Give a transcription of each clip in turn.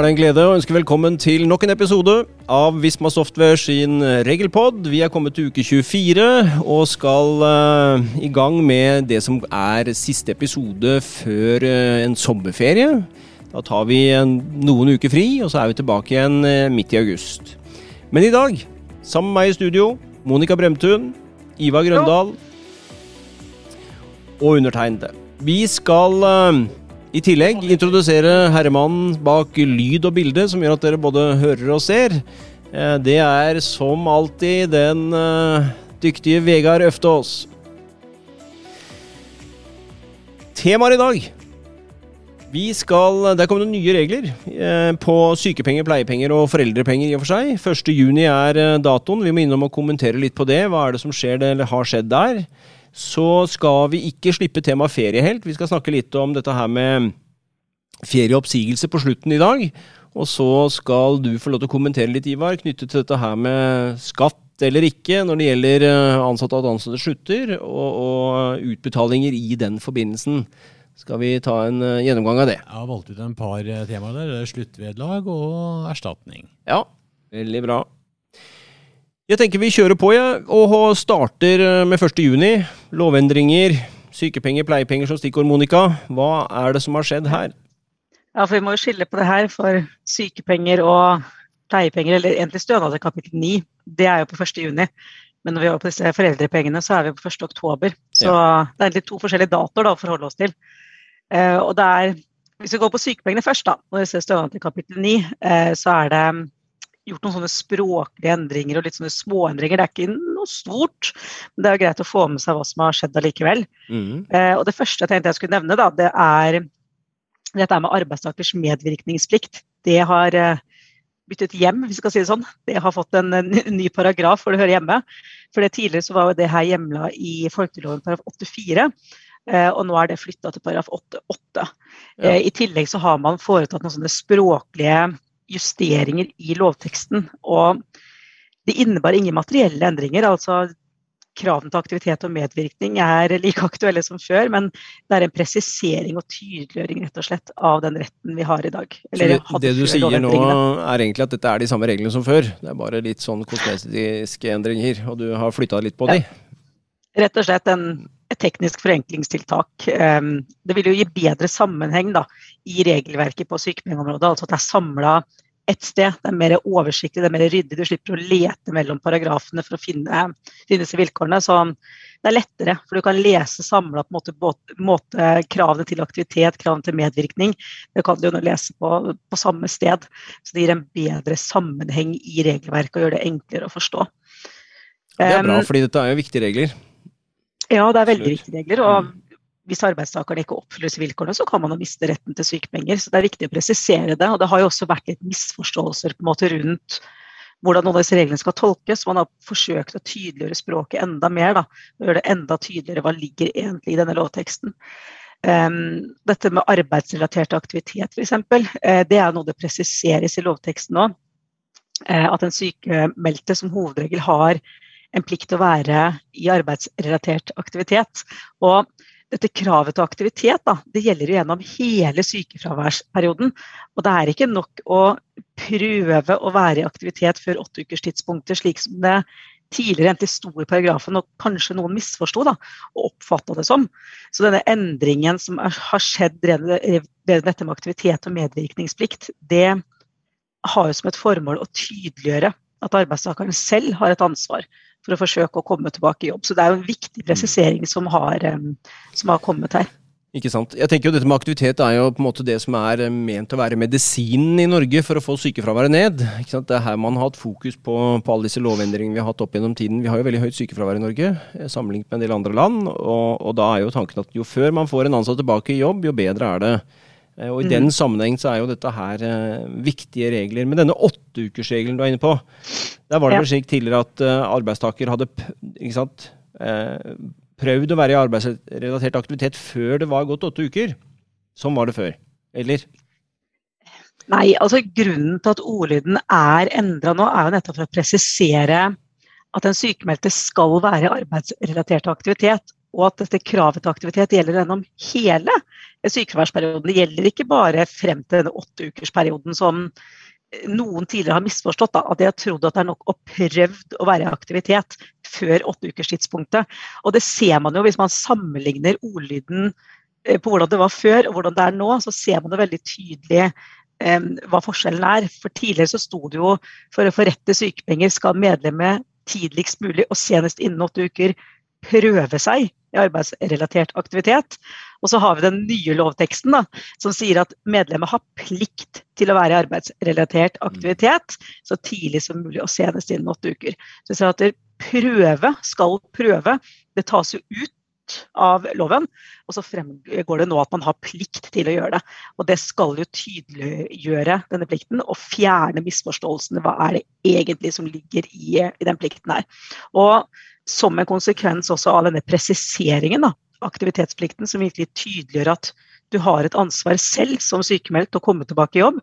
er det en glede å ønske velkommen til nok en episode av Visma Software sin regelpod. Vi er kommet til uke 24 og skal uh, i gang med det som er siste episode før uh, en sommerferie. Da tar vi en, noen uker fri, og så er vi tilbake igjen uh, midt i august. Men i dag, sammen med meg i studio, Monica Bremtun, Ivar Grøndal og undertegnede. Vi skal i tillegg introdusere herremannen bak lyd og bilde, som gjør at dere både hører og ser. Eh, det er som alltid den uh, dyktige Vegard Øftås. Temaet i dag vi skal, Der kommer det nye regler eh, på sykepenger, pleiepenger og foreldrepenger i og for seg. 1.6 er eh, datoen. Vi må innom og kommentere litt på det. Hva er det som skjer eller har skjedd der? Så skal vi ikke slippe temaet ferie helt. Vi skal snakke litt om dette her med ferieoppsigelse på slutten i dag. Og så skal du få lov til å kommentere litt, Ivar, knyttet til dette her med skatt eller ikke når det gjelder eh, ansatte og at ansatte slutter, og, og, utbetalinger i den forbindelsen. Skal vi ta en uh, gjennomgang av det? Jeg har valgt ut en par uh, temaer der. Sluttvederlag og erstatning. Ja, veldig bra. Jeg tenker vi kjører på, ja, og starter med med 1.6. Lovendringer, sykepenger, pleiepenger som stikkord, Monica. Hva er det som har skjedd her? Ja, for Vi må jo skille på det her, for sykepenger og pleiepenger, eller egentlig stønad til kapittel 9, det er jo på 1.6. Men når vi er på disse foreldrepengene, så er vi på 1.10. Så ja. det er egentlig to forskjellige datoer da, å forholde oss til. Eh, og det er, Hvis vi går på sykepengene først, da, når vi ser stønad til kapittel 9, eh, så er det gjort noen sånne språklige endringer og litt sånne småendringer. Det er ikke noe stort, men det er greit å få med seg hva som har skjedd allikevel. Mm. Eh, og det første jeg tenkte jeg skulle nevne, da, det er dette med arbeidstakers medvirkningsplikt. Det har eh, byttet hjem, hvis vi skal si det sånn. Det har fått en, en ny paragraf hvor det hører hjemme. For det Tidligere så var jo det her hjemla i folkeloven paragraf 84. Eh, og nå er det flytta til paragraf 8-8. Ja. I tillegg så har man foretatt noen sånne språklige justeringer i lovteksten. Og det innebar ingen materielle endringer. altså Kravene til aktivitet og medvirkning er like aktuelle som før, men det er en presisering og tydeliggjøring rett og slett av den retten vi har i dag. Eller, det, det du sier nå er egentlig at dette er de samme reglene som før? Det er bare litt sånn kosmetiske endringer, og du har flytta litt på ja. de? Rett og slett en, teknisk forenklingstiltak. Ehm, det vil jo gi bedre sammenheng da, i regelverket på sykepengeområdet. Altså at det er samla ett sted. Det er mer oversiktlig, det er mer ryddig. Du slipper å lete mellom paragrafene for å finne, finne disse vilkårene. Så det er lettere, for du kan lese samla på måte, måte, kravene til aktivitet, kravene til medvirkning. Det kan du jo lese på, på samme sted. Så det gir en bedre sammenheng i regelverket og gjør det enklere å forstå. Det er bra, fordi dette er jo viktige regler. Ja, det er veldig viktige regler. og hvis arbeidstakerne ikke oppfyller vilkårene, så kan man jo miste retten til sykepenger. Så det er viktig å presisere det. Og det har jo også vært litt misforståelser på en måte rundt hvordan noen av disse reglene skal tolkes. Man har forsøkt å tydeliggjøre språket enda mer. Da, og gjøre det enda tydeligere hva ligger egentlig i denne lovteksten. Um, dette med arbeidsrelatert aktivitet f.eks., uh, eh, det er noe det presiseres i lovteksten nå. Uh, at en sykemeldte som hovedregel har en plikt til å være i arbeidsrelatert aktivitet. Og dette kravet til aktivitet da, det gjelder gjennom hele sykefraværsperioden. Og det er ikke nok å prøve å være i aktivitet før åtteukerstidspunktet, slik som det tidligere endte i paragrafen, og kanskje noen misforsto og oppfatta det som. Så denne endringen som er, har skjedd ved dette med aktivitet og medvirkningsplikt, det har jo som et formål å tydeliggjøre at arbeidstakeren selv har et ansvar for å forsøke å komme tilbake i jobb. Så det er jo en viktig presisering som har, som har kommet her. Ikke sant. Jeg tenker jo Dette med aktivitet er jo på en måte det som er ment å være medisinen i Norge for å få sykefraværet ned. Ikke sant? Det er her man har hatt fokus på, på alle disse lovendringene vi har hatt opp gjennom tiden. Vi har jo veldig høyt sykefravær i Norge eh, sammenlignet med en del andre land. Og, og da er jo tanken at jo før man får en ansatt tilbake i jobb, jo bedre er det. Eh, og I mm. den sammenheng så er jo dette her eh, viktige regler. Men denne åtteukersregelen du er inne på, der var det ja. vel slik tidligere at eh, arbeidstaker hadde ikke sant, eh, prøvd å være i arbeidsrelatert aktivitet før det var gått åtte uker. Sånn var det før, eller? Nei, altså grunnen til at ordlyden er endra nå, er jo nettopp for å presisere at den sykemeldte skal være i arbeidsrelatert aktivitet. Og at dette kravet til aktivitet gjelder gjennom hele sykefraværsperioden. Det gjelder ikke bare frem til denne åtteukersperioden som noen tidligere har misforstått. Da, at de har trodd at det er nok og prøvd å være i aktivitet før åtteukerstidspunktet. Og det ser man jo hvis man sammenligner ordlyden eh, på hvordan det var før og hvordan det er nå, så ser man det veldig tydelig eh, hva forskjellen er. For tidligere så sto det jo for å få rett til sykepenger skal medlemmet tidligst mulig og senest innen åtte uker prøve seg i arbeidsrelatert aktivitet. Og så har vi den nye lovteksten da, som sier at medlemmet har plikt til å være i arbeidsrelatert aktivitet så tidlig som mulig og senest innen åtte uker. Så vi ser at prøve skal prøve. Det tas jo ut av loven, og så fremgår det nå at man har plikt til å gjøre det. Og Det skal jo tydeliggjøre denne plikten og fjerne misforståelsene. Hva er det egentlig som ligger i, i den plikten her. Og som en konsekvens også av denne presiseringen av aktivitetsplikten, som virkelig tydeliggjør at du har et ansvar selv som sykemeldt å komme tilbake i jobb,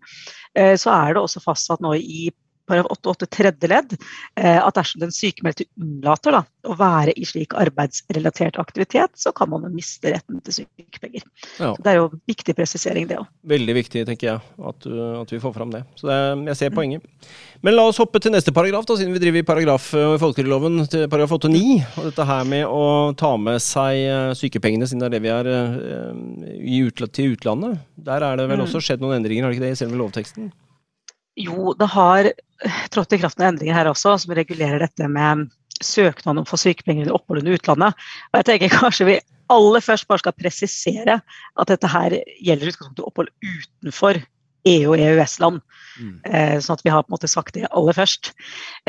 eh, så er det også fastsatt nå i paragraf 8-8 tredje ledd eh, at dersom den sykmeldte unnlater da, å være i slik arbeidsrelatert aktivitet, så kan man miste retten til sykepenger. Ja. Det er jo en viktig presisering, det òg. Veldig viktig, tenker jeg, at, at, vi får fram det. Så det, jeg ser poenget. Men la oss hoppe til neste paragraf, da, siden vi driver i paragraf i eh, folketrygdloven, til paragraf 8-9. Og dette her med å ta med seg eh, sykepengene, siden det er det vi er i utla til utlandet. Der er det vel mm. også skjedd noen endringer, har det ikke det, i selve lovteksten? Jo, det har trådt i kraft noen endringer her også, som regulerer dette med søknad om å få sykepenger under opphold under utlandet. Og jeg tenker kanskje vi aller først bare skal presisere at dette her gjelder utgangspunktet opphold utenfor EU- og EØS-land. Mm. Eh, sånn at vi har på en måte sagt det aller først.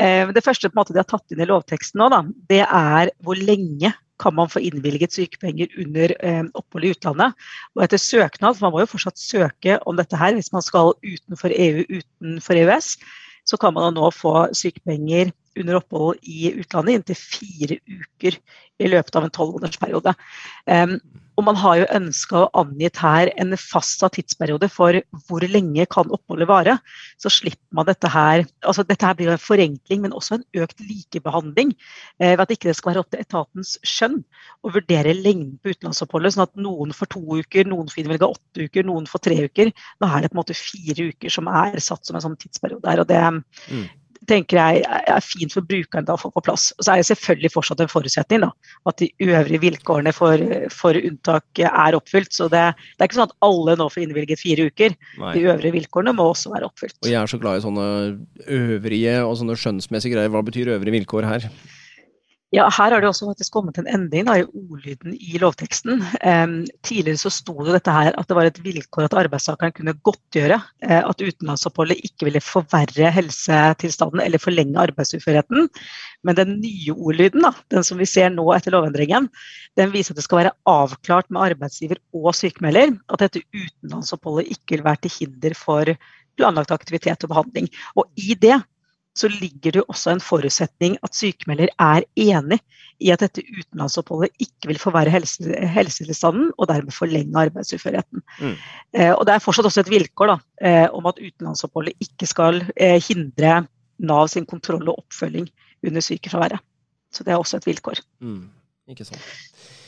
Eh, det første på en måte de har tatt inn i lovteksten nå, da, det er hvor lenge kan man få innvilget sykepenger under eh, opphold i utlandet. Og etter søknad, for man må jo fortsatt søke om dette her hvis man skal utenfor EU, utenfor EØS, så kan man nå få sykepenger under opphold i utlandet inntil fire uker i løpet av en tolvmånedersperiode. Um, og man har jo ønska å angitt her en fastsatt tidsperiode for hvor lenge kan oppholdet vare. Så slipper man dette her. altså Dette her blir jo en forenkling, men også en økt likebehandling. Eh, ved at ikke det skal være opp til etatens skjønn å vurdere lengden på utenlandsoppholdet. Sånn at noen får to uker, noen får innvilga åtte uker, noen får tre uker. Nå er det på en måte fire uker som er satt som en sånn tidsperiode her. og det, mm tenker jeg er fint for brukeren da å få på plass. Og så er det selvfølgelig fortsatt en forutsetning da, at de øvrige vilkårene for, for unntak er oppfylt. Så det, det, er ikke sånn at alle nå får innvilget fire uker. Nei. De øvrige vilkårene må også være oppfylt. Og Jeg er så glad i sånne øvrige og sånne skjønnsmessige greier. Hva betyr øvrige vilkår her? Ja, Her har det også faktisk kommet en endring da, i ordlyden i lovteksten. Um, tidligere så sto det dette her at det var et vilkår at arbeidstakeren kunne godtgjøre uh, at utenlandsoppholdet ikke ville forverre helsetilstanden eller forlenge arbeidsuførheten. Men den nye ordlyden, da, den som vi ser nå etter lovendringen, den viser at det skal være avklart med arbeidsgiver og sykemelder at dette utenlandsoppholdet ikke vil være til hinder for planlagt aktivitet og behandling. Og i det så ligger det også en forutsetning at sykemelder er enig i at dette utenlandsoppholdet ikke vil forverre helse, helsetilstanden og dermed forlenge arbeidsuførheten. Mm. Eh, og Det er fortsatt også et vilkår da, eh, om at utenlandsoppholdet ikke skal eh, hindre Nav sin kontroll og oppfølging under sykefraværet. Så det er også et vilkår. Mm. Ikke sant.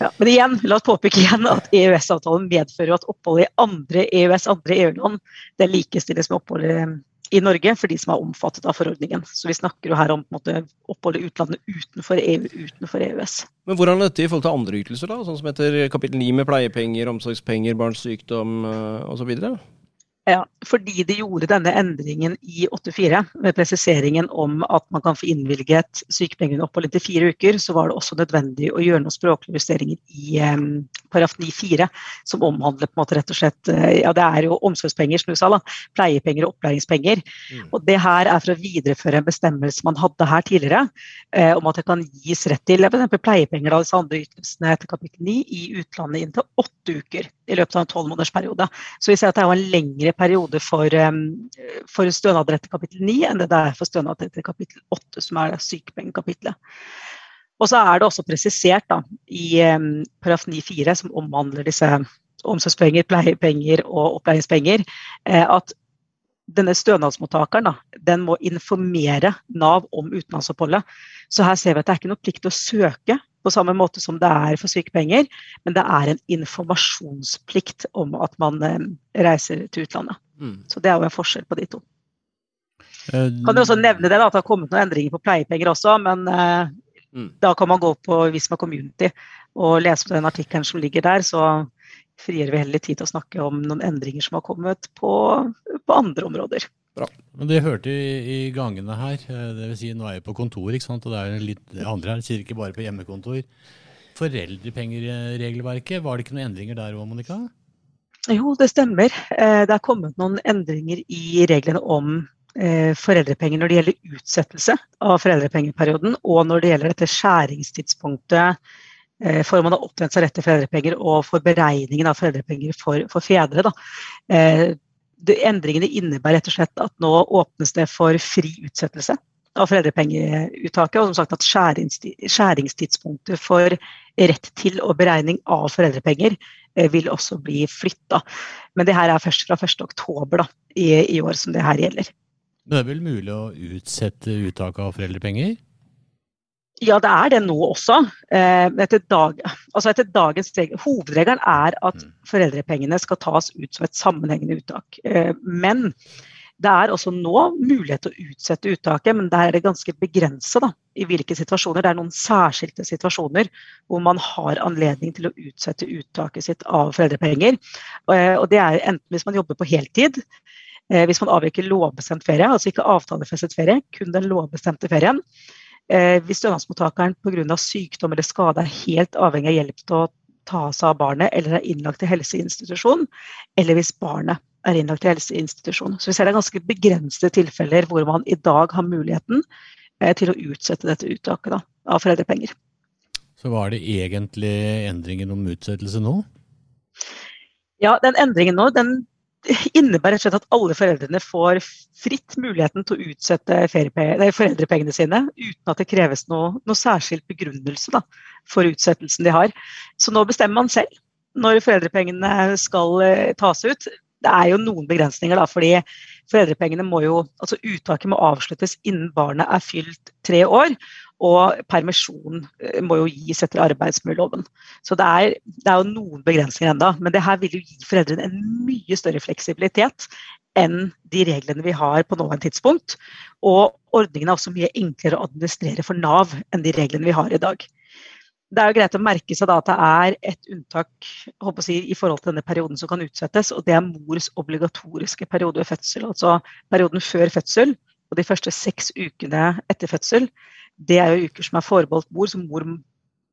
Ja, men igjen, la oss påpeke igjen at EØS-avtalen medfører at opphold i andre EØS, andre EU-land, det likestilles med oppholdet i Norge for de som er omfattet av forordningen. Så vi snakker jo her om måte, opphold i utlandet utenfor EU, utenfor EØS. Men Hvordan er dette i forhold til andre ytelser, da? Sånn som heter kapittel 9 med pleiepenger, omsorgspenger, barns sykdom eh, osv.? Ja, fordi de gjorde denne endringen i 84 med presiseringen om at man kan få innvilget sykepengene opphold inntil fire uker, så var det også nødvendig å gjøre noen språklige justeringer i um, paragraf 9-4, som omhandler på en måte rett og slett uh, Ja, det er jo omsorgspenger, som du sa, da. Pleiepenger og opplæringspenger. Mm. Og det her er for å videreføre en bestemmelse man hadde her tidligere, eh, om at det kan gis rett til f.eks. pleiepenger av disse andre ytelsene etter kapittel 9 i utlandet inntil åtte uker i løpet av en tolvmånedersperiode. Så vi ser at det er en lengre periode for, for stønader etter kapittel 9 enn det det er for stønader etter kapittel 8, som er sykepengekapitlet. Og så er det også presisert da, i um, paragraf 9-4, som omhandler disse omsorgspenger, pleiepenger og opplæringspenger, eh, at denne stønadsmottakeren da, den må informere Nav om utenlandsoppholdet. Så her ser vi at det er ikke noe plikt til å søke på samme måte som det er for sykepenger, men det er en informasjonsplikt om at man eh, reiser til utlandet. Mm. Så det er jo en forskjell på de to. Uh, kan du også nevne det da, at det har kommet noen endringer på pleiepenger også, men uh, mm. da kan man gå på Visma Community og lese på den artikkelen som ligger der. så frigjør vi heller tid til å snakke om noen endringer som har kommet på, på andre områder. Bra. Men Det hørte i, i gangene her, eh, det vil Si, nå er jeg på kontor, ikke sant? og det er litt andre her, sier ikke bare på hjemmekontor. Foreldrepengeregelverket, var det ikke noen endringer der òg, Monica? Jo, det stemmer. Eh, det er kommet noen endringer i reglene om foreldrepenger når det gjelder utsettelse av foreldrepengeperioden, og når det gjelder dette skjæringstidspunktet for om man har opptjent seg rett til foreldrepenger, og for beregningen av foreldrepenger for, for fedre. Eh, det, endringene innebærer rett og slett at nå åpnes det for fri utsettelse av foreldrepengeuttaket. Og som sagt at skjæringstidspunktet for rett til og beregning av foreldrepenger eh, vil også bli flytta. Men det her er først fra 1.10 i, i år som det her gjelder. Men det er vel mulig å utsette uttaket av foreldrepenger? Ja, det er det nå også. Eh, etter, dag, altså etter dagens regel, Hovedregelen er at mm. foreldrepengene skal tas ut som et sammenhengende uttak. Eh, men det er også nå mulighet til å utsette uttaket, men der er det ganske begrenset i hvilke situasjoner. Det er noen særskilte situasjoner hvor man har anledning til å utsette uttaket sitt av foreldrepenger. Eh, og det er enten hvis man jobber på heltid, hvis man avviker lovbestemt ferie, altså ikke avtalefestet ferie, kun den lovbestemte ferien. Eh, hvis stønadsmottakeren pga. sykdom eller skade er helt avhengig av hjelp til å ta seg av barnet eller er innlagt til helseinstitusjon, eller hvis barnet er innlagt til helseinstitusjon. Så vi ser det er ganske begrensede tilfeller hvor man i dag har muligheten eh, til å utsette dette uttaket da, av foreldrepenger. Så hva er det egentlig endringen om utsettelse nå? Ja, den endringen nå den innebærer rett og slett at alle foreldrene får fritt muligheten til å utsette foreldrepengene sine uten at det kreves noe, noe særskilt begrunnelse da, for utsettelsen de har. Så nå bestemmer man selv når foreldrepengene skal eh, tas ut. Det er jo noen begrensninger, da, fordi foreldrepengene må jo, altså uttaket må avsluttes innen barnet er fylt tre år. Og permisjon eh, må jo gis etter arbeidsmiljøloven. Så det er, det er, jo noen begrensninger enda, men det her vil jo gi foreldrene en mye større fleksibilitet enn de reglene vi har på nåværende tidspunkt. Og ordningen er også mye enklere å administrere for Nav enn de reglene vi har i dag. Det er jo greit å merke seg at det er et unntak si, i forhold til denne perioden som kan utsettes, og det er mors obligatoriske periode ved fødsel. Altså perioden før fødsel og de første seks ukene etter fødsel det er jo uker som er forbeholdt mor, som, mor,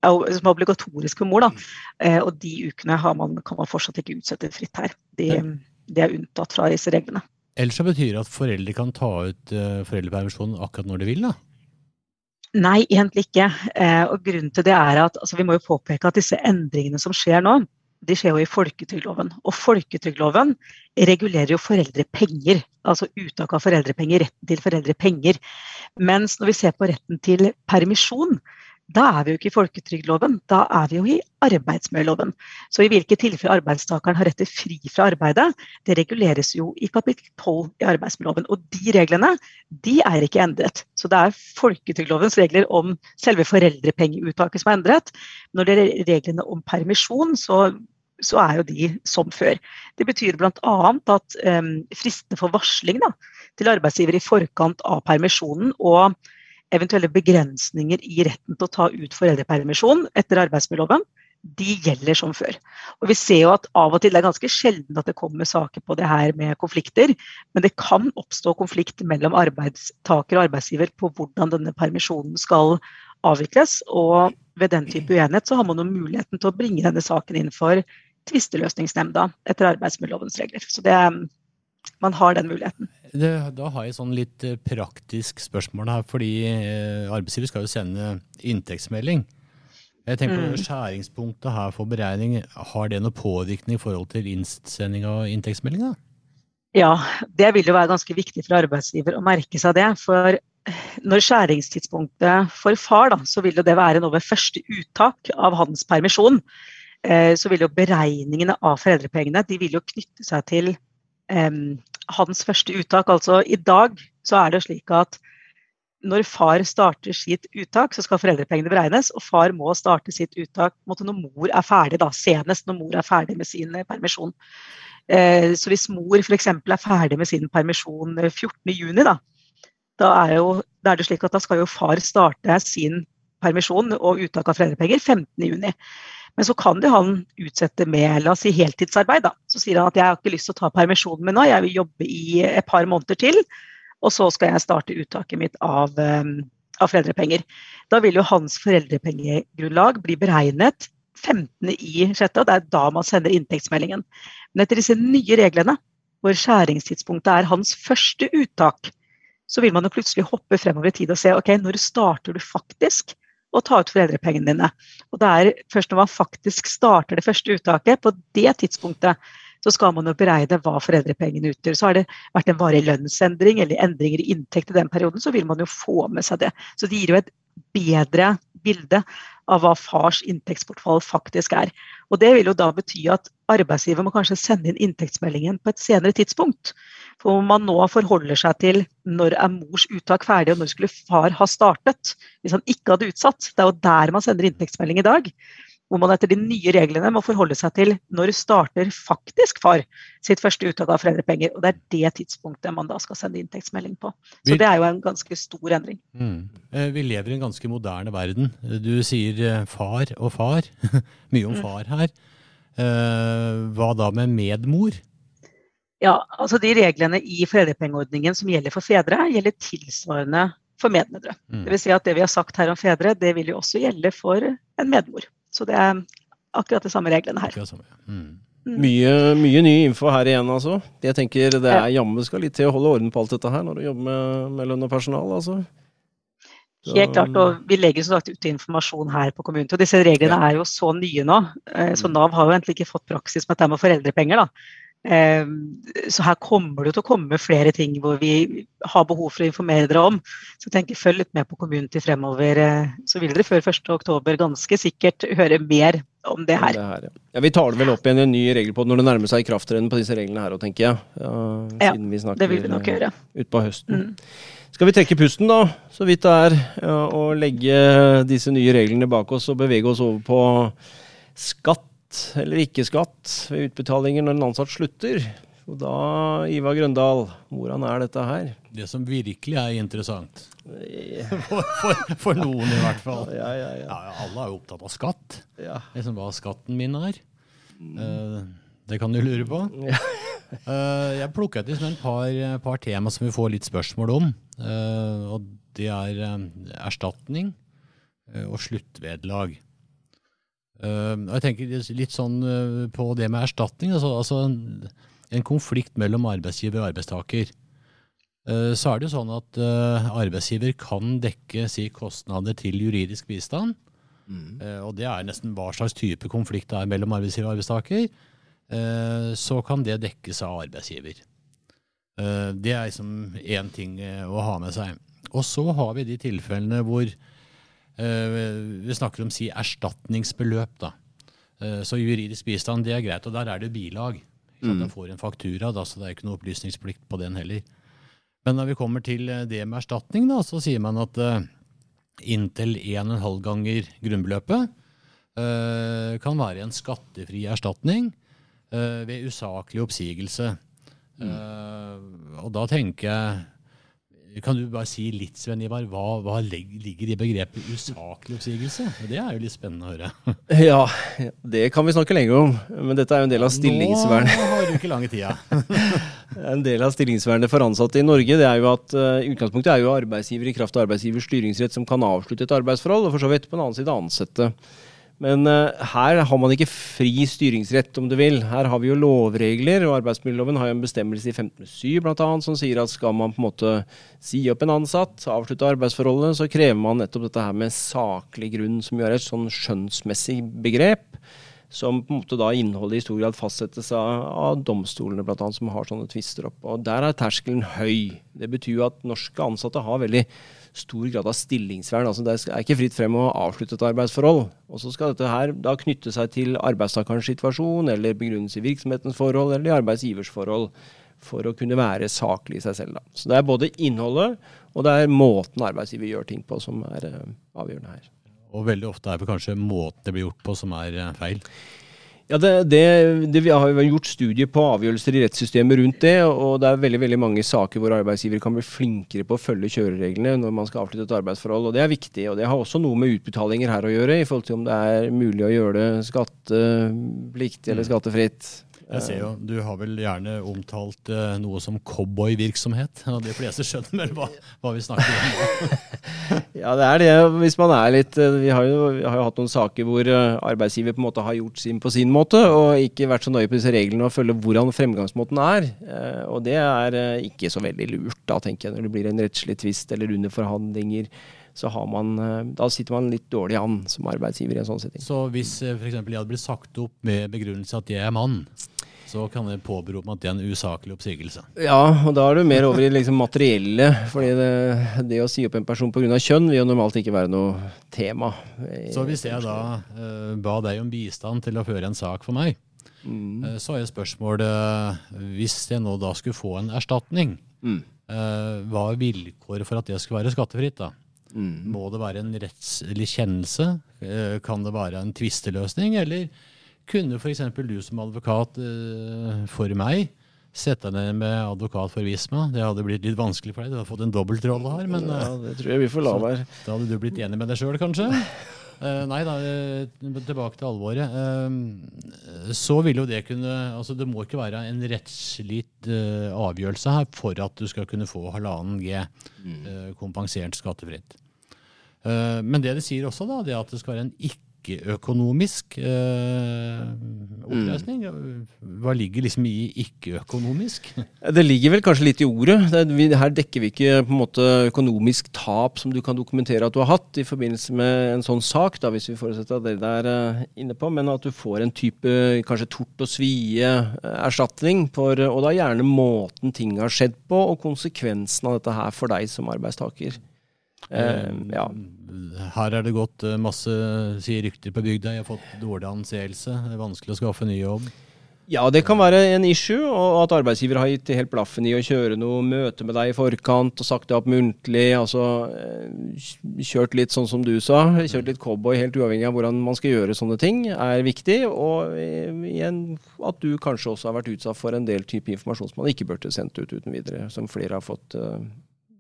som er obligatorisk for mor. Da. Eh, og de ukene man, kan man fortsatt ikke utsette fritt her. Det de er unntatt fra disse reglene. Ellers så betyr det at foreldre kan ta ut foreldrepermisjonen akkurat når de vil? da? Nei, egentlig ikke. Eh, og grunnen til det er at altså, Vi må jo påpeke at disse endringene som skjer nå, de skjer jo i folketrygdloven. Og folketrygdloven regulerer jo foreldrepenger, altså uttak av foreldrepenger, retten til foreldrepenger. Mens når vi ser på retten til permisjon, da er vi jo ikke i folketrygdloven, da er vi jo i arbeidsmiljøloven. Så i hvilke tilfeller arbeidstakeren har rett til fri fra arbeidet, det reguleres jo i kapittel 12 i arbeidsmiljøloven. Og de reglene, de er ikke endret. Så det er folketrygdlovens regler om selve foreldrepengeuttaket som er endret. Når det er reglene om permisjon, så så er jo de som før. Det betyr bl.a. at um, fristene for varsling da, til arbeidsgiver i forkant av permisjonen og eventuelle begrensninger i retten til å ta ut foreldrepermisjon etter arbeidsmiljøloven, de gjelder som før. Og vi ser jo at av og til det er ganske sjelden at det kommer saker på det her med konflikter, men det kan oppstå konflikt mellom arbeidstaker og arbeidsgiver på hvordan denne permisjonen skal avvikles. Og ved den type uenighet så har man jo muligheten til å bringe denne saken inn for tvisteløsningsnemnda etter arbeidsmiljølovens regler. Så det, man har den muligheten. Det, da har jeg sånn litt eh, praktisk spørsmål her, fordi eh, arbeidsgiver skal jo sende inntektsmelding. Jeg tenker på mm. Skjæringspunktet her for beregning, har det noen påvirkning i forhold til innsending av inntektsmeldinga? Ja, det vil jo være ganske viktig for arbeidsgiver å merke seg det. For når skjæringstidspunktet for far, da, så vil jo det være nå ved første uttak av hans permisjon. Eh, så vil jo beregningene av foreldrepengene de vil jo knytte seg til hans første uttak. Altså i dag så er det slik at når far starter sitt uttak, så skal foreldrepengene beregnes, og far må starte sitt uttak når mor er ferdig, da, senest når mor er ferdig med sin eh, permisjon. Eh, så hvis mor f.eks. er ferdig med sin permisjon 14.6, da, da jo, da er det slik at da skal jo far starte sin permisjon og uttak av foreldrepenger 15.6. Men så kan det han utsette med la oss si heltidsarbeid. Da. Så sier han at jeg har ikke lyst til å ta permisjonen min nå, jeg vil jobbe i et par måneder til. Og så skal jeg starte uttaket mitt av, um, av foreldrepenger. Da vil jo hans foreldrepengegrunnlag bli beregnet 15. i 6., og det er da man sender inntektsmeldingen. Men etter disse nye reglene, hvor skjæringstidspunktet er hans første uttak, så vil man jo plutselig hoppe fremover i tid og se ok, når starter du faktisk å ta ut foreldrepengene dine. Og det er først når man faktisk starter det første uttaket, på det tidspunktet, så skal man jo beregne hva foreldrepengene utgjør. Så har det vært en varig lønnsendring eller endringer i inntekt i den perioden, så vil man jo få med seg det. Så det gir jo et bedre bilde av hva fars inntektsbortfall faktisk er. Og Det vil jo da bety at arbeidsgiver må kanskje sende inn inntektsmeldingen på et senere tidspunkt. For om man nå forholder seg til når er mors uttak ferdig, og når skulle far ha startet, hvis han ikke hadde utsatt. Det er jo der man sender inntektsmelding i dag hvor man etter de nye reglene må forholde seg til når starter faktisk far sitt første uttak av foreldrepenger. Og det er det tidspunktet man da skal sende inntektsmelding på. Så det er jo en ganske stor endring. Mm. Eh, vi lever i en ganske moderne verden. Du sier eh, far og far. Mye om mm. far her. Eh, hva da med medmor? Ja, altså De reglene i foreldrepengeordningen som gjelder for fedre, gjelder tilsvarende for medmødre. Mm. Det vil si at det vi har sagt her om fedre, det vil jo også gjelde for en medmor. Så det er akkurat de samme reglene her. Mm. Mm. Mye, mye, ny info her igjen, altså. Jeg tenker Det er jammen skal litt til å holde orden på alt dette her når du jobber med, med lønn og personal. altså. Så. Helt klart, og Vi legger som sagt ut informasjon her på kommunen. og Disse reglene ja. er jo så nye nå. Eh, så mm. Nav har jo egentlig ikke fått praksis med dette med foreldrepenger. da. Ehm, så her kommer det til å komme flere ting hvor vi har behov for å informere dere om. Så tenk, følg litt med på Community fremover. Eh, så vil dere før 1.10 ganske sikkert høre mer om det her. Det her ja. ja. Vi tar det vel opp igjen i en ny regel på når det nærmer seg ikrafttreden på disse reglene her òg, tenker jeg. Ja, siden vi snakker det vil vi nok gjøre. utpå høsten. Mm. Skal vi trekke pusten, da, så vidt det er, og legge disse nye reglene bak oss og bevege oss over på skatt eller ikke skatt ved utbetalinger når en ansatt slutter. Og da, Ivar Grøndal, hvordan er dette her? Det som virkelig er interessant. For, for, for noen, i hvert fall. Ja, ja, ja. alle er jo opptatt av skatt. Liksom hva skatten min er. Uh, det kan du lure på. uh, jeg plukket ut et par, par tema som vi får litt spørsmål om. Og det er erstatning og sluttvederlag. Uh, jeg tenker litt sånn uh, på det med erstatning. Altså, altså en, en, konflikt mellom arbeidsgiver og arbeidstaker. Uh, så er det jo sånn at arbeidsgiver kan dekke si kostnader til juridisk bistand. Mm. og det er nesten hva slags type konflikt det er mellom arbeidsgiver og arbeidstaker. så kan det dekkes av arbeidsgiver. det er liksom én ting å ha med seg. Og så har vi de tilfellene hvor Eh, vi snakker om si erstatningsbeløp. da. Eh, så juridisk bistand det er greit, og der er det bilag. Så mm. får en faktura, da, så det er ikke noe opplysningsplikt på den heller. Men når vi kommer til eh, det med erstatning, da, så sier man at uh, inntil 1,5 ganger grunnbeløpet uh, kan være en skattefri erstatning uh, ved usaklig oppsigelse. Mm. og da tenker jeg kan du bare si litt, Sven Ivar, hva, hva ligger i begrepet usaklig oppsigelse? Det er jo litt spennende å høre. Ja, det kan vi snakke lenge om. Men dette er jo en del av stillingsvernet. Nå har du ikke lange tida. en del av stillingsvernet for ansatte i Norge det er jo at uh, utgangspunktet er jo arbeidsgiver i kraft av arbeidsgivers styringsrett som kan avslutte et arbeidsforhold, og for så vidt på en annen side ansette. Men uh, her har man ikke fri styringsrett, om du vil. Her har vi jo lovregler, og arbeidsmiljøloven har jo en bestemmelse i 15.7 bl.a. som sier at skal man på en måte si opp en ansatt, avslutte arbeidsforholdet, så krever man nettopp dette her med saklig grunn, som er et sånn skjønnsmessig begrep. Som på en måte da innholdet i stor grad fastsettes av, av domstolene, blant annet, som har sånne tvister opp. Og Der er terskelen høy. Det betyr jo at norske ansatte har veldig stor grad av stillingsvern. Altså det er ikke fritt frem å avslutte et arbeidsforhold. Og så skal dette her da knytte seg til arbeidstakerens situasjon, eller begrunnes i virksomhetens forhold, eller i arbeidsgivers forhold. for å kunne være saklig i seg selv. Da. Så det er både innholdet og det er måten arbeidsgiver gjør ting på som er uh, avgjørende her. Og veldig ofte er det kanskje måten det blir gjort på som er uh, feil? Ja, det, det, det, Vi har gjort studier på avgjørelser i rettssystemet rundt det. Og det er veldig veldig mange saker hvor arbeidsgiver kan bli flinkere på å følge kjørereglene når man skal avslutte et arbeidsforhold. Og det er viktig. Og det har også noe med utbetalinger her å gjøre, i forhold til om det er mulig å gjøre det skattepliktig eller mm. skattefritt. Jeg ser jo, Du har vel gjerne omtalt uh, noe som cowboyvirksomhet. og De fleste skjønner vel hva, hva vi snakker om. ja, det er det. Hvis man er litt uh, vi, har jo, vi har jo hatt noen saker hvor uh, arbeidsgiver på en måte har gjort sin på sin måte, og ikke vært så nøye på disse reglene og følge hvordan fremgangsmåten er. og det er ikke så veldig lurt, da, tenker jeg, når det blir en rettslig tvist eller under forhandlinger så man, da sitter man litt dårlig an som arbeidsgiver i en sånn setting. Så hvis f.eks. jeg hadde blitt sagt opp med begrunnelse at jeg er mann, så kan det påberope meg at det er en usaklig oppsigelse. Ja, og da er du mer over i liksom materielle. fordi det, det, å si opp en person pga. kjønn vil jo normalt ikke være noe tema. Så hvis jeg da uh, ba deg om bistand til å føre en sak for meg, mm. uh, så er spørsmålet Hvis jeg nå da skulle få en erstatning, mm. uh, hva er vilkåret for at det skulle være skattefritt? da? Mm. Må det være en rettslig kjennelse? Kan det være en tvisteløsning? Eller kunne f.eks. du som advokat uh, for meg sette deg ned med advokat for Visma? Det hadde blitt litt vanskelig for deg. Du hadde fått en dobbeltrolle her. Men, ja, det tror jeg vi får la være. Da hadde du blitt enig med deg sjøl, kanskje? Uh, nei da, tilbake til alvoret. Så vil jo det kunne altså Det må ikke være en rettslig avgjørelse her for at du skal kunne få halvannen G kompensert skattefritt. men det det sier også, da, det at det skal være en ikke ikke-økonomisk eh, oppløsning? Hva ligger liksom i ikke-økonomisk? Det ligger vel kanskje litt i ordet. Det, her dekker vi ikke på en måte økonomisk tap som du kan dokumentere at du har hatt i forbindelse med en sånn sak, da, hvis vi forutsetter at dere er uh, inne på, men at du får en type kanskje tort og svie-erstatning, uh, og da gjerne måten ting har skjedd på, og konsekvensen av dette her for deg som arbeidstaker. Uh, ja her er det gått eh, masse sier rykter på bygda. Jeg har fått dårlig anseelse. Det er vanskelig å skaffe ny jobb. Ja, det kan være en issue, og at arbeidsgiver har gitt helt blaffen i å kjøre noe møte med deg i forkant og sagt det opp muntlig. altså eh, Kjørt litt sånn som du sa, kjørt litt cowboy helt uavhengig av hvordan man skal gjøre sånne ting, er viktig. Og igjen at du kanskje også har vært utsatt for en del type informasjon som man ikke burde sendt ut uten videre, som flere har fått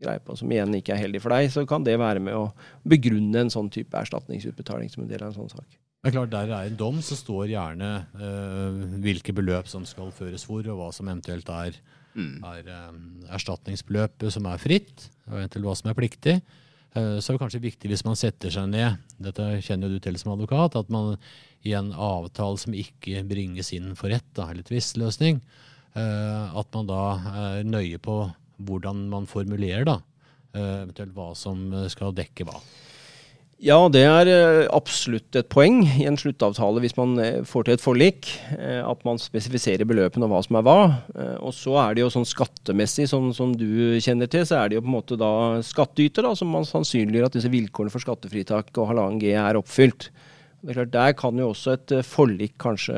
greie på, som igjen ikke er heldig for deg, så kan det være med å begrunne en sånn type erstatningsutbetaling som en del av en sånn sak. Det er klart, Der det er en dom, så står gjerne uh, hvilke beløp som skal føres hvor, og hva som eventuelt er, mm. er um, erstatningsbeløpet som er fritt, og eventuelt hva som er pliktig. Uh, så er det kanskje viktig hvis man setter seg ned, dette kjenner du til som advokat, at man i en avtale som ikke bringes inn for rett, da, eller tvisteløsning, uh, at man da er nøye på hvordan man formulerer, da. Eh, eventuelt hva som eh, skal dekke hva. Ja, det er eh, absolutt et poeng i en sluttavtale hvis man får til et forlik. At man spesifiserer beløpene og hva som er hva. Og så er det jo sånn skattemessig, sånn som du kjenner til, så er det jo på en måte da skattyter da, som man sannsynliggjør at disse vilkårene for skattefritak og halvannen G er oppfylt. Det er klart, Der kan jo også et forlik kanskje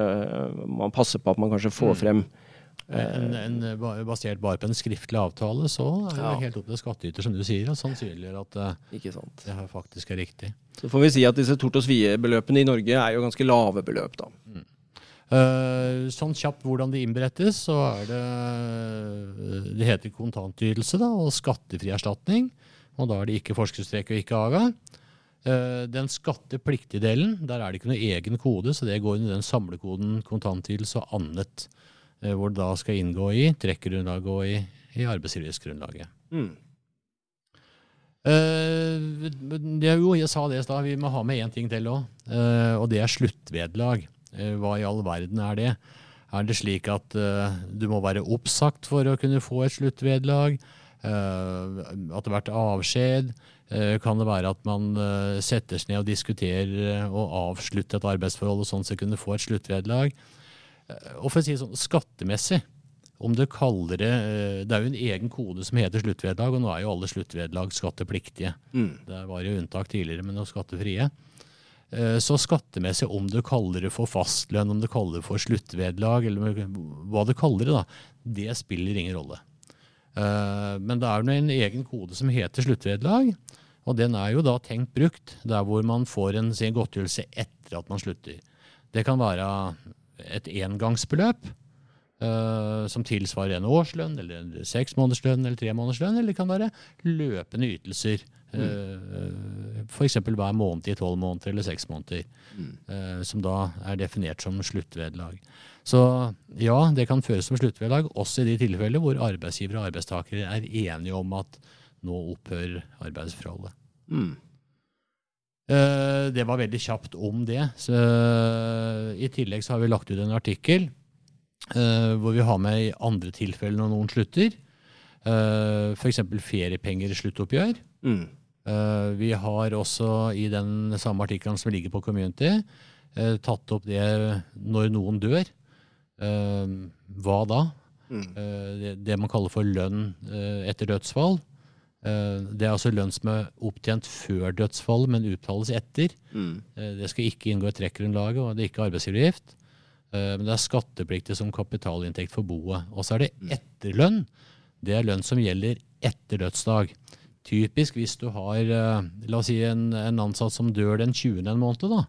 Man passer på at man kanskje får mm. frem en, en, basert bare på en skriftlig avtale, så er det ja. helt opp til skattyter, som du sier, og sannsynliggjør at eh, det her faktisk er riktig. Så får vi si at disse tort- og svie-beløpene i Norge er jo ganske lave beløp, da. Mm. Uh, sånn kjapt hvordan det innberettes, så er det Det heter kontantytelse da, og skattefri erstatning. Og da er det ikke forskuddstrekk og ikke AGA. Uh, den skattepliktige delen, der er det ikke noe egen kode, så det går under den samlekoden kontantytelse og annet. Eh, hvor det da skal inngå i trekkgrunnlaget og i, i arbeidsgiversgrunnlaget. Mm. Uh, det, jo, jeg sa det i stad, vi må ha med én ting til òg. Uh, eh, og det er sluttvederlag. Uh, hva i all verden er det? Er det slik at du må være oppsagt for å kunne få et sluttvederlag? at det har vært avskjed? kan det være at man setter seg ned og diskuterer og avslutter et arbeidsforhold og sånn så kunne få et sluttvederlag? Eh, og for å si sånn, skattemessig, om du kaller det eh, Det er jo en egen kode som heter sluttvederlag, og nå er jo alle sluttvederlag skattepliktige. Mm. Det var jo unntak tidligere, men nå skattefrie. Eh, så skattemessig, om du kaller det for fastlønn, om du kaller det for sluttvederlag, eller hva du kaller det, da, det spiller ingen rolle. Men det er jo en egen kode som heter sluttvederlag, og den er jo da tenkt brukt der hvor man får en sin godtgjørelse etter at man slutter. Det kan være et engangsbeløp uh, som tilsvarer en årslønn, eller en seks månederslønn eller tre månederslønn, eller det kan være løpende ytelser Mm. F.eks. hver måned i tolv måneder eller seks måneder. Mm. Som da er definert som sluttvederlag. Så ja, det kan føres som sluttvederlag, også i de tilfeller hvor arbeidsgiver og arbeidstakere er enige om at nå opphører arbeidsforholdet. Mm. Det var veldig kjapt om det. Så, I tillegg så har vi lagt ut en artikkel hvor vi har med i andre tilfeller når noen slutter. F.eks. feriepenger i sluttoppgjør. Mm. Eh, vi har også i den samme artikkelen som ligger på Community, eh, tatt opp det når noen dør. Eh, hva da? Mm. Det, man kaller for lønn etter dødsfall. Det er altså lønn som er opptjent før dødsfallet, men uttales etter. Mm. Det skal ikke inngå i trekkgrunnlaget, og det er ikke arbeidsgiveravgift. Men det er skattepliktig som kapitalinntekt for boet. Og så er det mm. etterlønn. Det er lønn som gjelder etter dødsdag. Typisk hvis du har eh, la oss si en, en ansatt som dør den 20. en måned, da.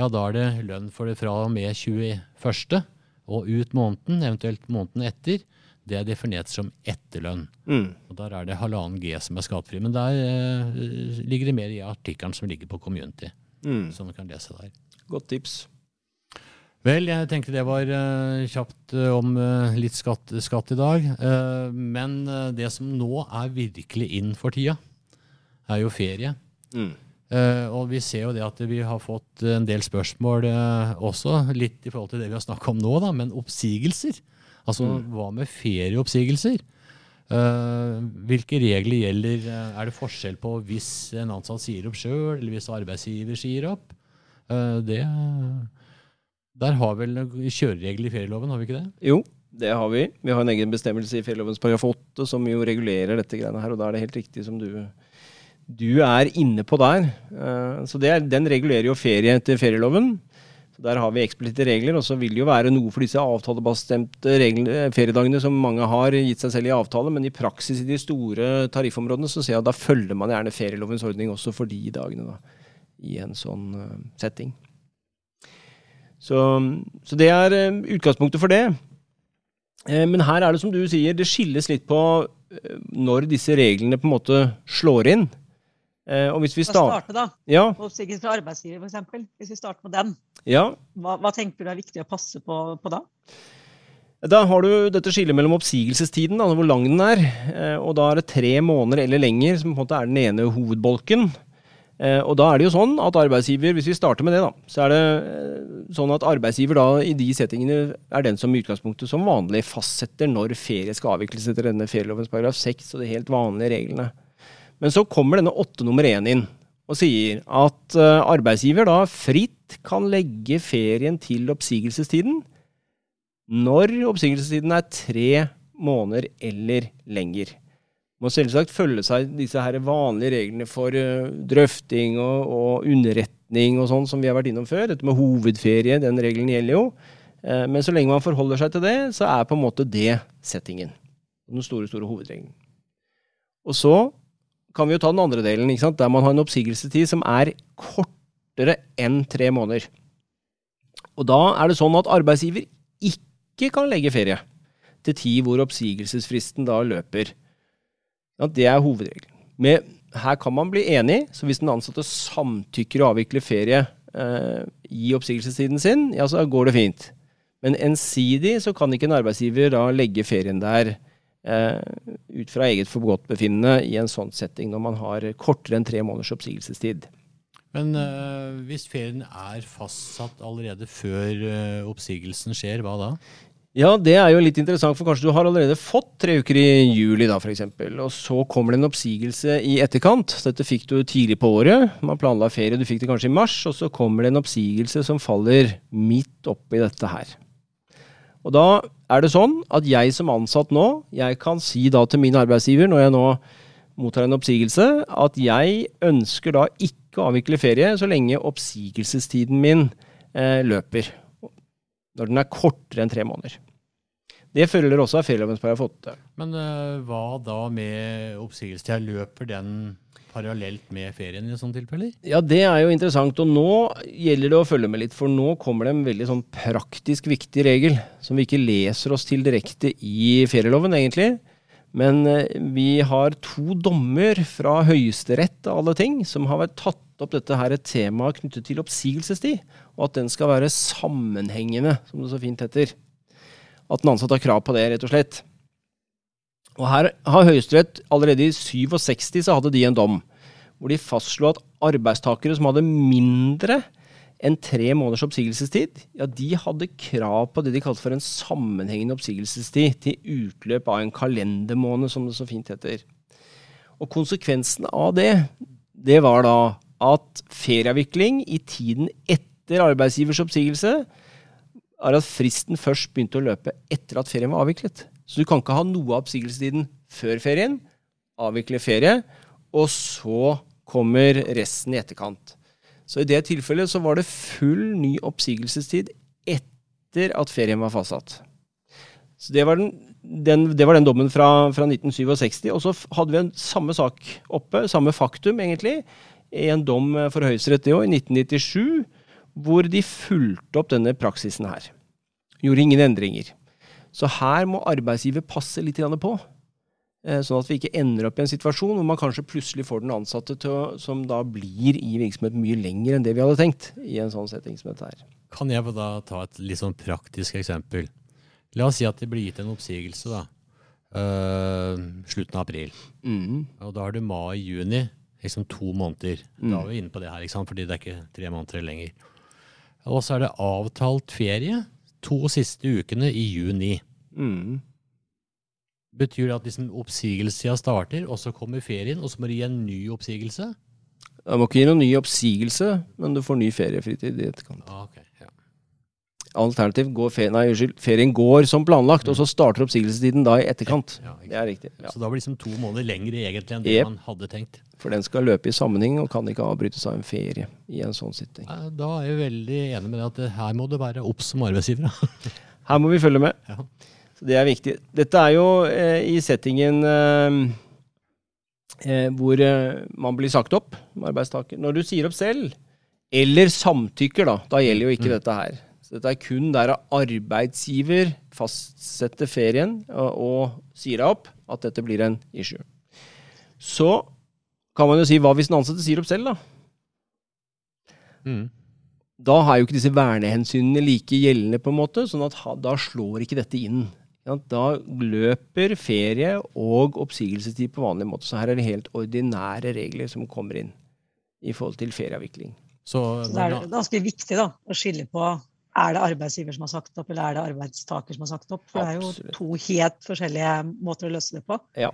Ja, da er det lønn for det fra og med 21. og ut måneden, eventuelt måneden etter. Det er definert som etterlønn. Mm. Og Der er det halvannen G som er skattefri. Men der eh, ligger det mer i artikkelen som ligger på Community. Mm. Som du kan lese der. Godt tips. Vel, jeg tenkte det var uh, kjapt uh, om uh, litt skatt, skatt, i dag. men det som nå er virkelig inn for tida, er jo ferie. Mm. og vi ser jo det at vi har fått en del spørsmål også, litt i forhold til det vi har snakka om nå, da, men oppsigelser. Altså mm. hva med ferieoppsigelser? hvilke regler gjelder? Er det forskjell på hvis en ansatt sier opp sjøl, eller hvis arbeidsgiver sier opp? det der har vel kjøreregler i ferieloven, har vi ikke det? Jo, det har vi. Vi har en egen bestemmelse i ferielovens paragraf 8 som jo regulerer dette greiene her, og da er det helt riktig som du, du er inne på der. Uh, så er, den regulerer jo ferie etter ferieloven. Der har vi eksplisitte regler, og så vil det jo være noe for disse avtalebestemte feriedagene som mange har gitt seg selv i avtale, men i praksis i de store tariffområdene så ser jeg at da følger man gjerne ferielovens ordning også for de dagene, da, i en sånn uh, setting. Så, så det er eh, utgangspunktet for det. Eh, men her er det som du sier, det skilles litt på eh, når disse reglene på en måte slår inn. Og hvis vi start... starte, da. Ja. Oppsigelse fra arbeidsgiver, f.eks. Hvis vi starter med den. Ja. Hva, hva, tenker du er viktig å passe på, på, da? Da har du dette skillet mellom oppsigelsestiden, da, hvor lang den er. Og da er det tre måneder eller lenger som på en måte er den ene hovedbolken. Eh, og da er det jo sånn at arbeidsgiver, hvis vi starter med det, da, så er det eh, sånn at arbeidsgiver da i de settingene er den som i utgangspunktet som vanlig fastsetter når ferie skal avvikles etter denne ferielovens paragraf 6 og de helt vanlige reglene. Men så kommer denne åtte nummer én inn og sier at uh, arbeidsgiver da fritt kan legge ferien til oppsigelsestiden når oppsigelsestiden er tre måneder eller lenger må selvsagt følge seg disse her vanlige reglene for uh, drøfting og, og, underretning og sånn som vi har vært innom før. Dette med hovedferie, den regelen gjelder jo. Uh, men så lenge man forholder seg til det, så er på en måte det settingen. Den store, store hovedregelen. Og så kan vi jo ta den andre delen, der man har en oppsigelsestid som er kortere enn tre måneder. Og da er det sånn at arbeidsgiver ikke kan legge ferie til tid hvor oppsigelsesfristen da løper. Ja, det er hovedregelen. Men her kan man bli enig, så hvis den ansatte samtykker å avvikle ferie eh, i oppsigelsestiden sin, ja, så går det fint. Men ensidig så kan ikke en arbeidsgiver da legge ferien der ut fra eget forgodtbefinnende i en sånn setting når man har kortere enn tre måneders oppsigelsestid. Men øh, hvis ferien er fastsatt allerede før øh, oppsigelsen skjer, hva da? Ja, det er jo litt interessant, for kanskje du har allerede fått tre uker i juli, da, f.eks. Og så kommer det en oppsigelse i etterkant. Dette fikk du tidlig på året. Man planla ferie, du fikk det kanskje i mars, og så kommer det en oppsigelse som faller midt oppi dette her. Og da er det sånn at jeg som ansatt nå, jeg kan si da til min arbeidsgiver, når jeg nå mottar en oppsigelse, at jeg ønsker da ikke å avvikle ferie så lenge oppsigelsestiden min eh, løper. Når den er kortere enn tre måneder. Det følger også av ferieloven paragraf 8. Men uh, hva da med oppsigelsestida? Løper den parallelt med ferien i sånne tilfeller? Ja, det er jo interessant. Og nå gjelder det å følge med litt, for nå kommer det en veldig sånn praktisk viktig regel som vi ikke leser oss til direkte i ferieloven, egentlig. Men uh, vi har to dommer fra Høyesterett av alle ting som har vært tatt opp dette her et tema knyttet til oppsigelsestid, og at den skal være sammenhengende, som det så fint heter at den ansatte har krav på det, rett og slett. Og her har Høyesterett allerede i 67 så hadde de en dom hvor de fastslo at arbeidstakere som hadde mindre enn tre måneders oppsigelsestid, ja, de hadde krav på det de kalte for en sammenhengende oppsigelsestid til utløp av en kalendermåned, som det så fint heter. Og konsekvensen av det, det var da at ferieavvikling i tiden etter arbeidsgivers oppsigelse er at fristen først begynte å løpe etter at ferien var avviklet. Så du kan ikke ha noe av oppsigelsestiden før ferien, avvikle ferie, og så kommer resten i etterkant. Så i det tilfellet så var det full ny oppsigelsestid etter at ferien var fastsatt. Så det var den, den, det var den dommen fra, fra 1967. Og så hadde vi en samme sak oppe, samme faktum egentlig, i en dom for Høyesterett det òg, i 1997 hvor de fulgte opp denne praksisen her. Gjorde ingen endringer. Så her må arbeidsgiver passe litt på. Eh, sånn at vi ikke ender opp i en situasjon hvor man kanskje plutselig får den ansatte å, som da blir i virksomheten mye lenger enn det vi hadde tenkt. i en sånn setting som dette her. Kan jeg da ta et litt sånn praktisk eksempel? La oss si at det blir gitt en oppsigelse da, uh, slutten av april. Mm. Og da har du mai-juni, liksom to måneder. Mm. Da er vi inne på det her, ikke sant? fordi det er ikke tre måneder lenger. Og så er det avtalt ferie to siste ukene i juni. Mm. Betyr det at liksom oppsigelsestida starter, og så kommer ferien, og så må du gi en ny oppsigelse? Jeg må ikke gi noen ny oppsigelse, men du får ny feriefritid i etterkant. Ah, okay. Alternativt går ferien, nei, unnskyld, ferien går som planlagt, mm. og så starter oppsigelsestiden da i etterkant. Ja, det er riktig. Ja. Så da blir det liksom to måneder lengre egentlig enn det yep. man hadde tenkt. For den skal løpe i sammenheng og kan ikke avbrytes av en ferie i en sånn sitting. Da er jeg veldig enig med deg at her må det være obs som arbeidsgiver. her må vi følge med. Ja. Så Det er viktig. Dette er jo eh, i settingen eh, eh hvor eh, man blir sagt opp, arbeidstaker. Når du sier opp selv, eller samtykker, da, da gjelder jo ikke mm. dette her. Så dette er kun der arbeidsgiver fastsetter ferien og, og sier deg opp, at dette blir en issue. Så kan man jo si hva hvis den ansatte sier opp selv, da? Mm. Da har jo ikke disse vernehensynene like gjeldende, på en måte, sånn at da slår ikke dette inn. Da løper ferie og oppsigelsestid på vanlig måte. Så her er det helt ordinære regler som kommer inn i forhold til ferieavvikling. Så, så det er ganske viktig da, å skille på er det arbeidsgiver som har sagt opp, eller er det arbeidstaker som har sagt opp? For Absolutt. det er jo to helt forskjellige måter å løse det på. Ja,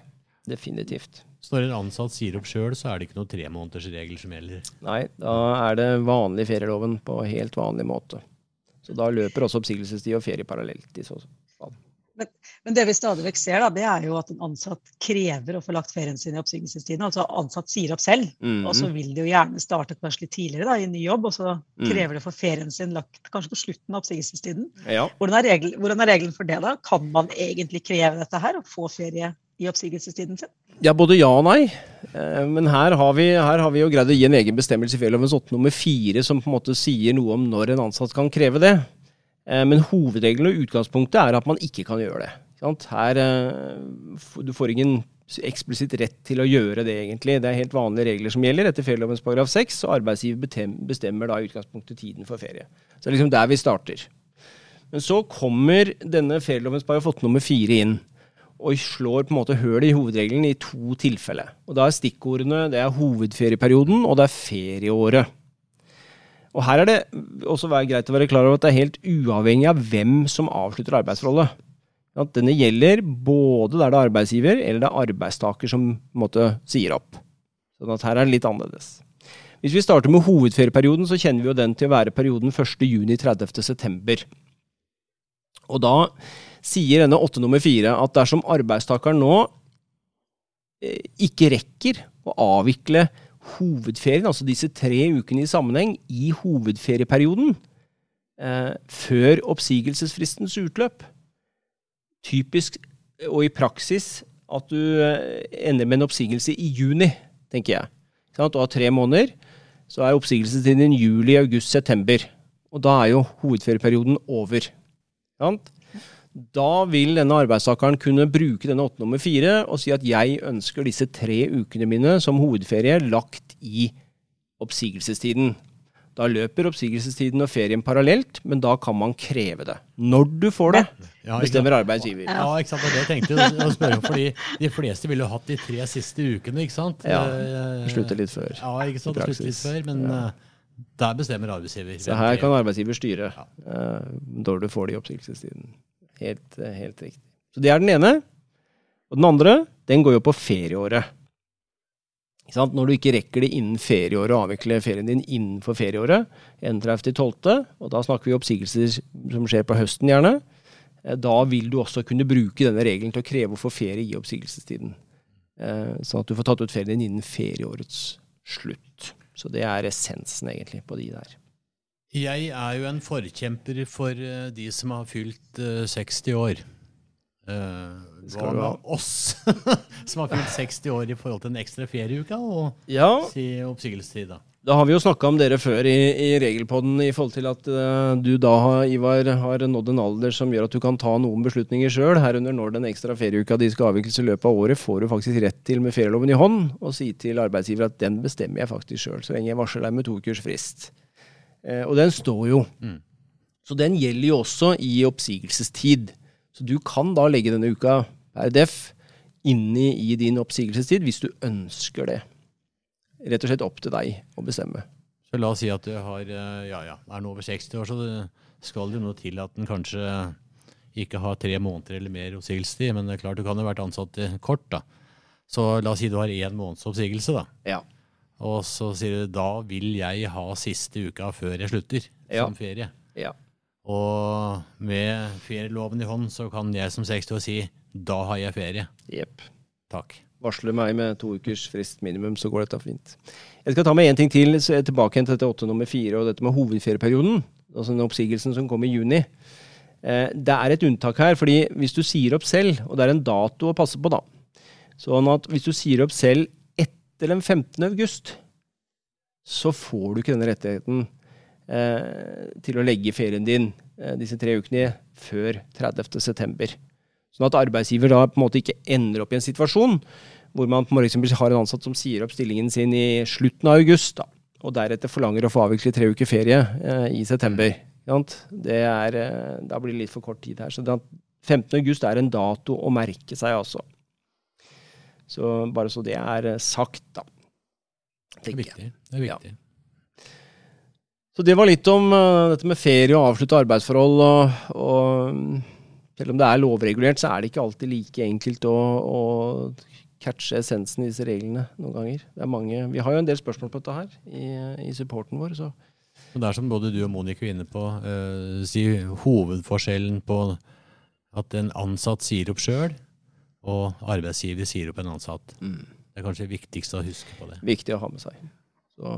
definitivt. Så når en ansatt sier opp sjøl, så er det ikke noen tremånedersregel som gjelder? Nei, da er det vanlig ferieloven på helt vanlig måte. Så da løper også oppsigelsestid og ferie parallelt. i så fall. Men, men, det vi stadig vekk ser, da, det er jo at en ansatt krever å få lagt ferien sin i oppsigelsestiden. Altså ansatt sier opp selv, mm og så vil de jo gjerne starte kanskje litt tidligere da, i ny jobb, og så mm. krever de å få ferien sin lagt kanskje på slutten av oppsigelsestiden. Ja. Hvordan, er regel, hvordan, er regelen for det, da? Kan man egentlig kreve dette her, å få ferie i oppsigelsestiden sin? Ja, både ja og nei. Eh, men her har, vi, her har vi jo greid å gi en egen bestemmelse i Fjellovens 8 nummer 4 som på en måte sier noe om når en ansatt kan kreve det. Eh, men hovedregelen og utgangspunktet er at man ikke kan gjøre det. Her, eh, du får ingen eksplisitt rett til å gjøre det, egentlig. Det er helt vanlige regler som gjelder etter ferielovens paragraf 6, og arbeidsgiver bestemmer da i utgangspunktet tiden for ferie. Så det er liksom der vi starter. Men så kommer denne ferielovens paragraf 8 nummer 4 inn og slår på en måte høl i hovedregelen i to tilfeller. Og Da er stikkordene det er hovedferieperioden og det er ferieåret. Og Her er det også greit å være klar over at det er helt uavhengig av hvem som avslutter arbeidsforholdet. At denne gjelder både der det er arbeidsgiver eller det er arbeidstaker som måtte sier opp. Sånn at her er det litt annerledes. Hvis vi starter med hovedferieperioden, så kjenner vi jo den til å være perioden 1.6-30.9. Og da sier denne 8 nummer 4 at dersom arbeidstakeren nå eh, ikke rekker å avvikle hovedferien, altså disse tre ukene i sammenheng, i hovedferieperioden eh, før oppsigelsesfristens utløp. Typisk og i praksis at du eh, ender med en oppsigelse i juni, tenker jeg. Sånn du har tre måneder, så er oppsigelsestiden din juli, august, september. Og da er jo hovedferieperioden over. Sant? Da vil denne arbeidstakeren kunne bruke denne åtte nummer fire og si at jeg ønsker disse tre ukene mine som hovedferie lagt i oppsigelsestiden. Da løper oppsigelsestiden og ferien parallelt, men da kan man kreve det. Når du får det, Ja, bestemmer arbeidsgiver. Ja, ikke sant. Det tenkte jeg å spørre om, fordi de fleste ville jo hatt de tre siste ukene, ikke sant? Ja, Eh, Slutte litt før. Ja, ikke sant. i Slutte litt før, men ja. der bestemmer arbeidsgiver. Så her kan arbeidsgiver styre ja. når du får det i oppsigelsestiden. Helt, eh, helt riktig. Så det er den ene. Og den andre, den går jo på ferieåret. Når du ikke rekker det innen ferieåret å avvikle ferien din innenfor ferieåret, 31.12., og da snakker vi oppsigelser som skjer på høsten gjerne, eh, da vil du også kunne bruke denne regelen til å kreve å få ferie i oppsigelsestiden. Eh, Sånn at du får tatt ut ferien din innen ferieårets slutt. Så det er essensen egentlig på de der. Jeg er jo en forkjemper for eh, de som har fylt eh, 60 år. Eh, Skal hva med oss som har fylt 60 år i forhold til en ekstra ferieuke og Ja, si oppsigelsestid, da? Da har vi jo snakka om dere før i, i regelpodden i forhold til at uh, du da, Ivar, har nådd en alder som gjør at du kan ta noen beslutninger sjøl, herunder når den ekstra ferieuka de skal avvikles i løpet av året, får du faktisk rett til med ferieloven i hånd og si til arbeidsgiver at den bestemmer jeg faktisk sjøl, så lenge jeg varsler deg med to ukers frist. Eh, og den står jo. Mm. Så den gjelder jo også i oppsigelsestid. Så du kan da legge denne uka per def inni i din oppsigelsestid hvis du ønsker det rett og slett opp til deg å bestemme. Så la oss si at du har, eh, ja, ja, er nå over 60 år, så det skal det jo noe til at den kanskje ikke har tre måneder eller mer oppsigelsestid. Men det er klart du kan jo ha vært ansatt kort, da. Så la oss si du har én måneds oppsigelse, da. Ja. Og så sier du da vil jeg ha siste uka før jeg slutter Ja. som ferie. Ja. Og med ferieloven i hånd så kan jeg som 60 år si da har jeg ferie. Jepp. Takk. Varsler meg med to ukers frist minimum, så går dette fint. Jeg skal ta med én ting til, så jeg er tilbake til dette åtte nummer fire og dette med hovedferieperioden. Altså den oppsigelsen som kom i juni. Eh, det er et unntak her, fordi hvis du sier opp selv, og det er en dato å passe på, da Sånn at hvis du sier opp selv etter den 15. august, så får du ikke denne rettigheten eh, til å legge ferien din eh, disse tre ukene før 30. september. Sånn at arbeidsgiver da på en måte ikke ender opp i en situasjon hvor man på eksempel har en ansatt som sier opp stillingen sin i slutten av august, da, og deretter forlanger å få avvikle tre uker ferie eh, i september. Er, eh, da blir det litt for kort tid her. Så det, 15. august er en dato å merke seg, altså. Så bare så det er eh, sagt, da. Det er viktig. Det er Ja. viktig. Så det var litt om uh, dette med ferie og avslutte arbeidsforhold. Og, og selv om det er lovregulert, så er det ikke alltid like enkelt å, å catche essensen i disse reglene noen ganger. Det er mange, vi har jo en del spørsmål på dette her i, i supporten vår. Så. Og det er som både du og Monica er inne på, uh, si hovedforskjellen på at en ansatt sier opp sjøl, og arbeidsgiver sier opp en ansatt. Det er kanskje det viktigste å huske på det. Viktig å ha med seg. Så,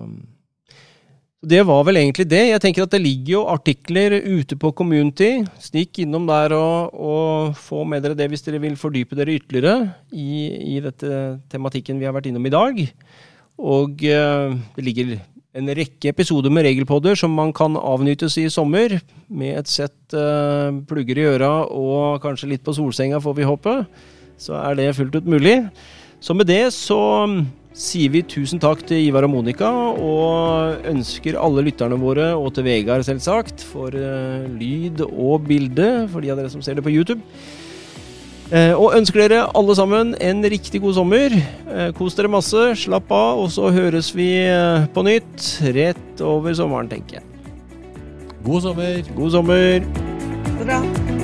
så det var vel egentlig det. Jeg tenker at det ligger jo artikler ute på Community. Stikk innom der og, og få med dere det hvis dere vil fordype dere ytterligere i, i dette tematikken vi har vært innom i dag. Og eh, det ligger en rekke episoder med regelpodder som man kan avnytes i sommer, med et sett eh, plugger i øra og kanskje litt på solsenga, får vi håpe. Så er det fullt ut mulig. Så med det så mm, sier vi tusen takk til Ivar og Monica, og ønsker alle lytterne våre, og til Vegard selvsagt, for eh, lyd og bilde, for de av dere som ser det på YouTube. Eh, og ønsker dere alle sammen en riktig god sommer. Eh, kos dere masse, slapp av, og så høres vi på nytt rett over sommeren, tenker jeg. God sommer! God sommer! Det bra.